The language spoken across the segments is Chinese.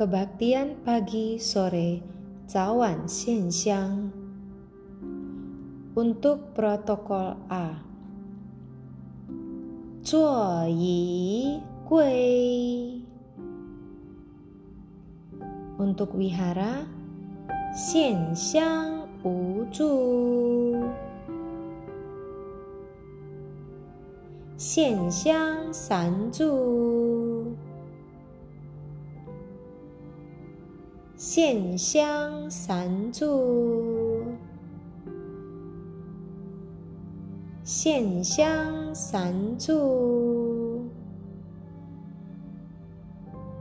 kebaktian pagi sore cawan siang untuk protokol A 坐仪柜 untuk wihara 线香无助，线香三柱，线香三柱，线香三柱，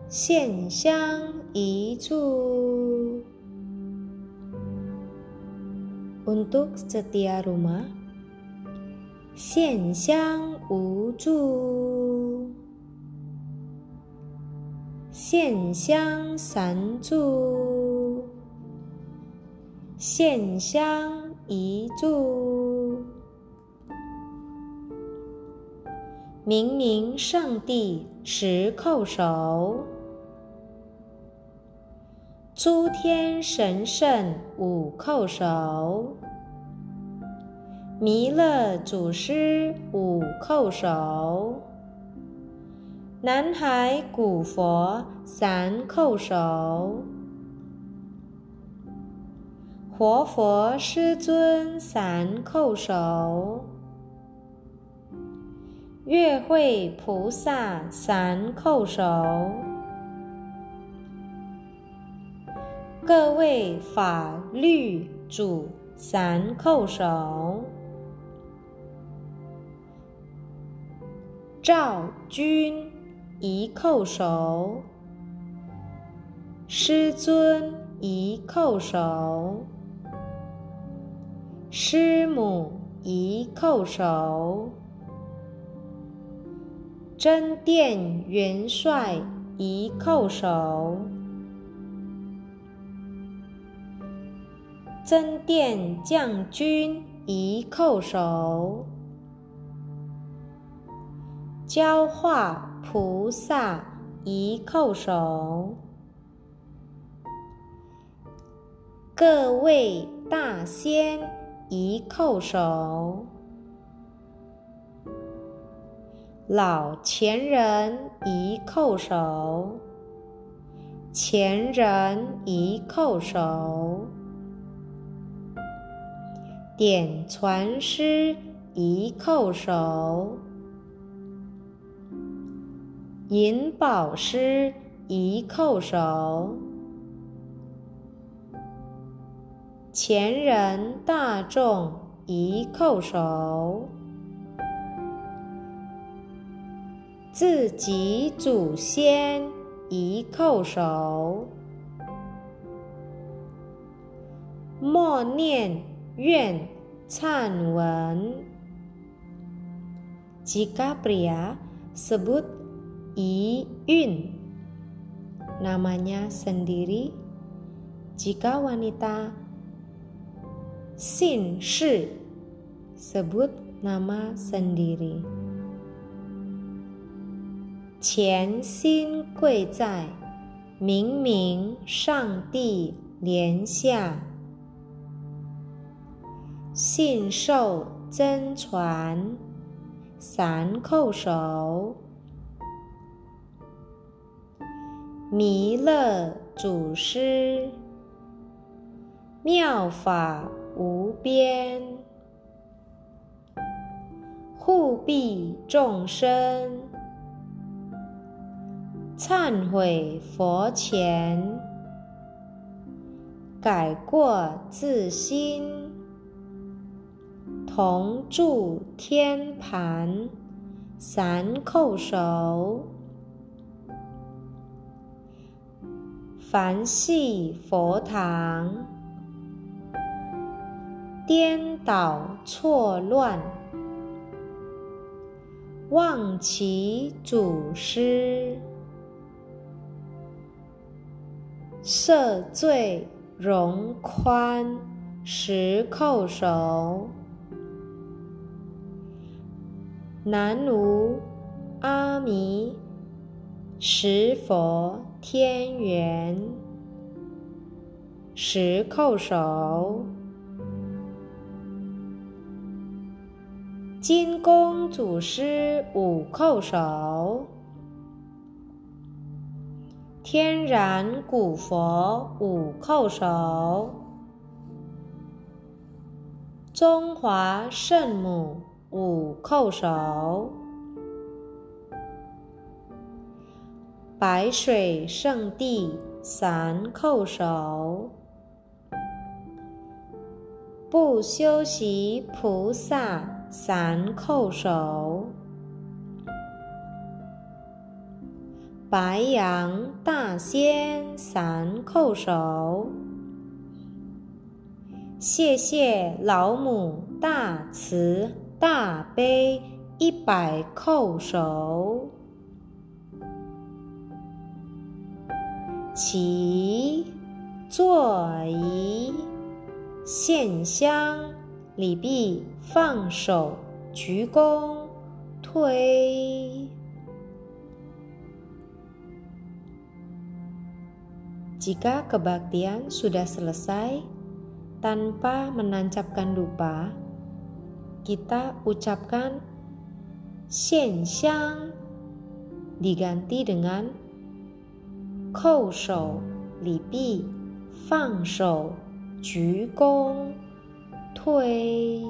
线香一柱。Untuk setia rumah, 线香无助，线香三柱，线香一柱。明明上帝十叩首。诸天神圣五叩首，弥勒祖师五叩首，南海古佛三叩首，活佛师尊三叩首，月会菩萨三叩首。各位法律主三叩首，赵君。一叩首，师尊一叩首，师母一叩首，真殿元帅一叩首。真殿将军一叩首，教化菩萨一叩首，各位大仙一叩首，老前人一叩首，前人一叩首。点传师一叩首，银宝师一叩首，前人大众一叩首，自己祖先一叩首，默念。愿忏文，jika pria sebut i yun namanya sendiri, jika wanita sin shi sebut nama sendiri. 前心贵在，明明上帝莲下。信受真传，三叩首，弥勒祖师，妙法无边，护庇众生，忏悔佛前，改过自新。同住天盘，三叩首，凡系佛堂，颠倒错乱，望其祖师，赦罪容宽，十叩首。南无阿弥十佛。天元，十叩首。金公祖师五叩首，天然古佛五叩首，中华圣母五叩首，白水圣地三叩首。不修习菩萨三叩首，白羊大仙三叩首，谢谢老母大慈大悲一百叩首，起坐仪。献香，礼毕，放手，鞠躬，推。Jika kebaktian sudah selesai, tanpa menancapkan dupa, kita ucapkan Xian Xiang diganti dengan 叩首礼毕放手鞠躬推。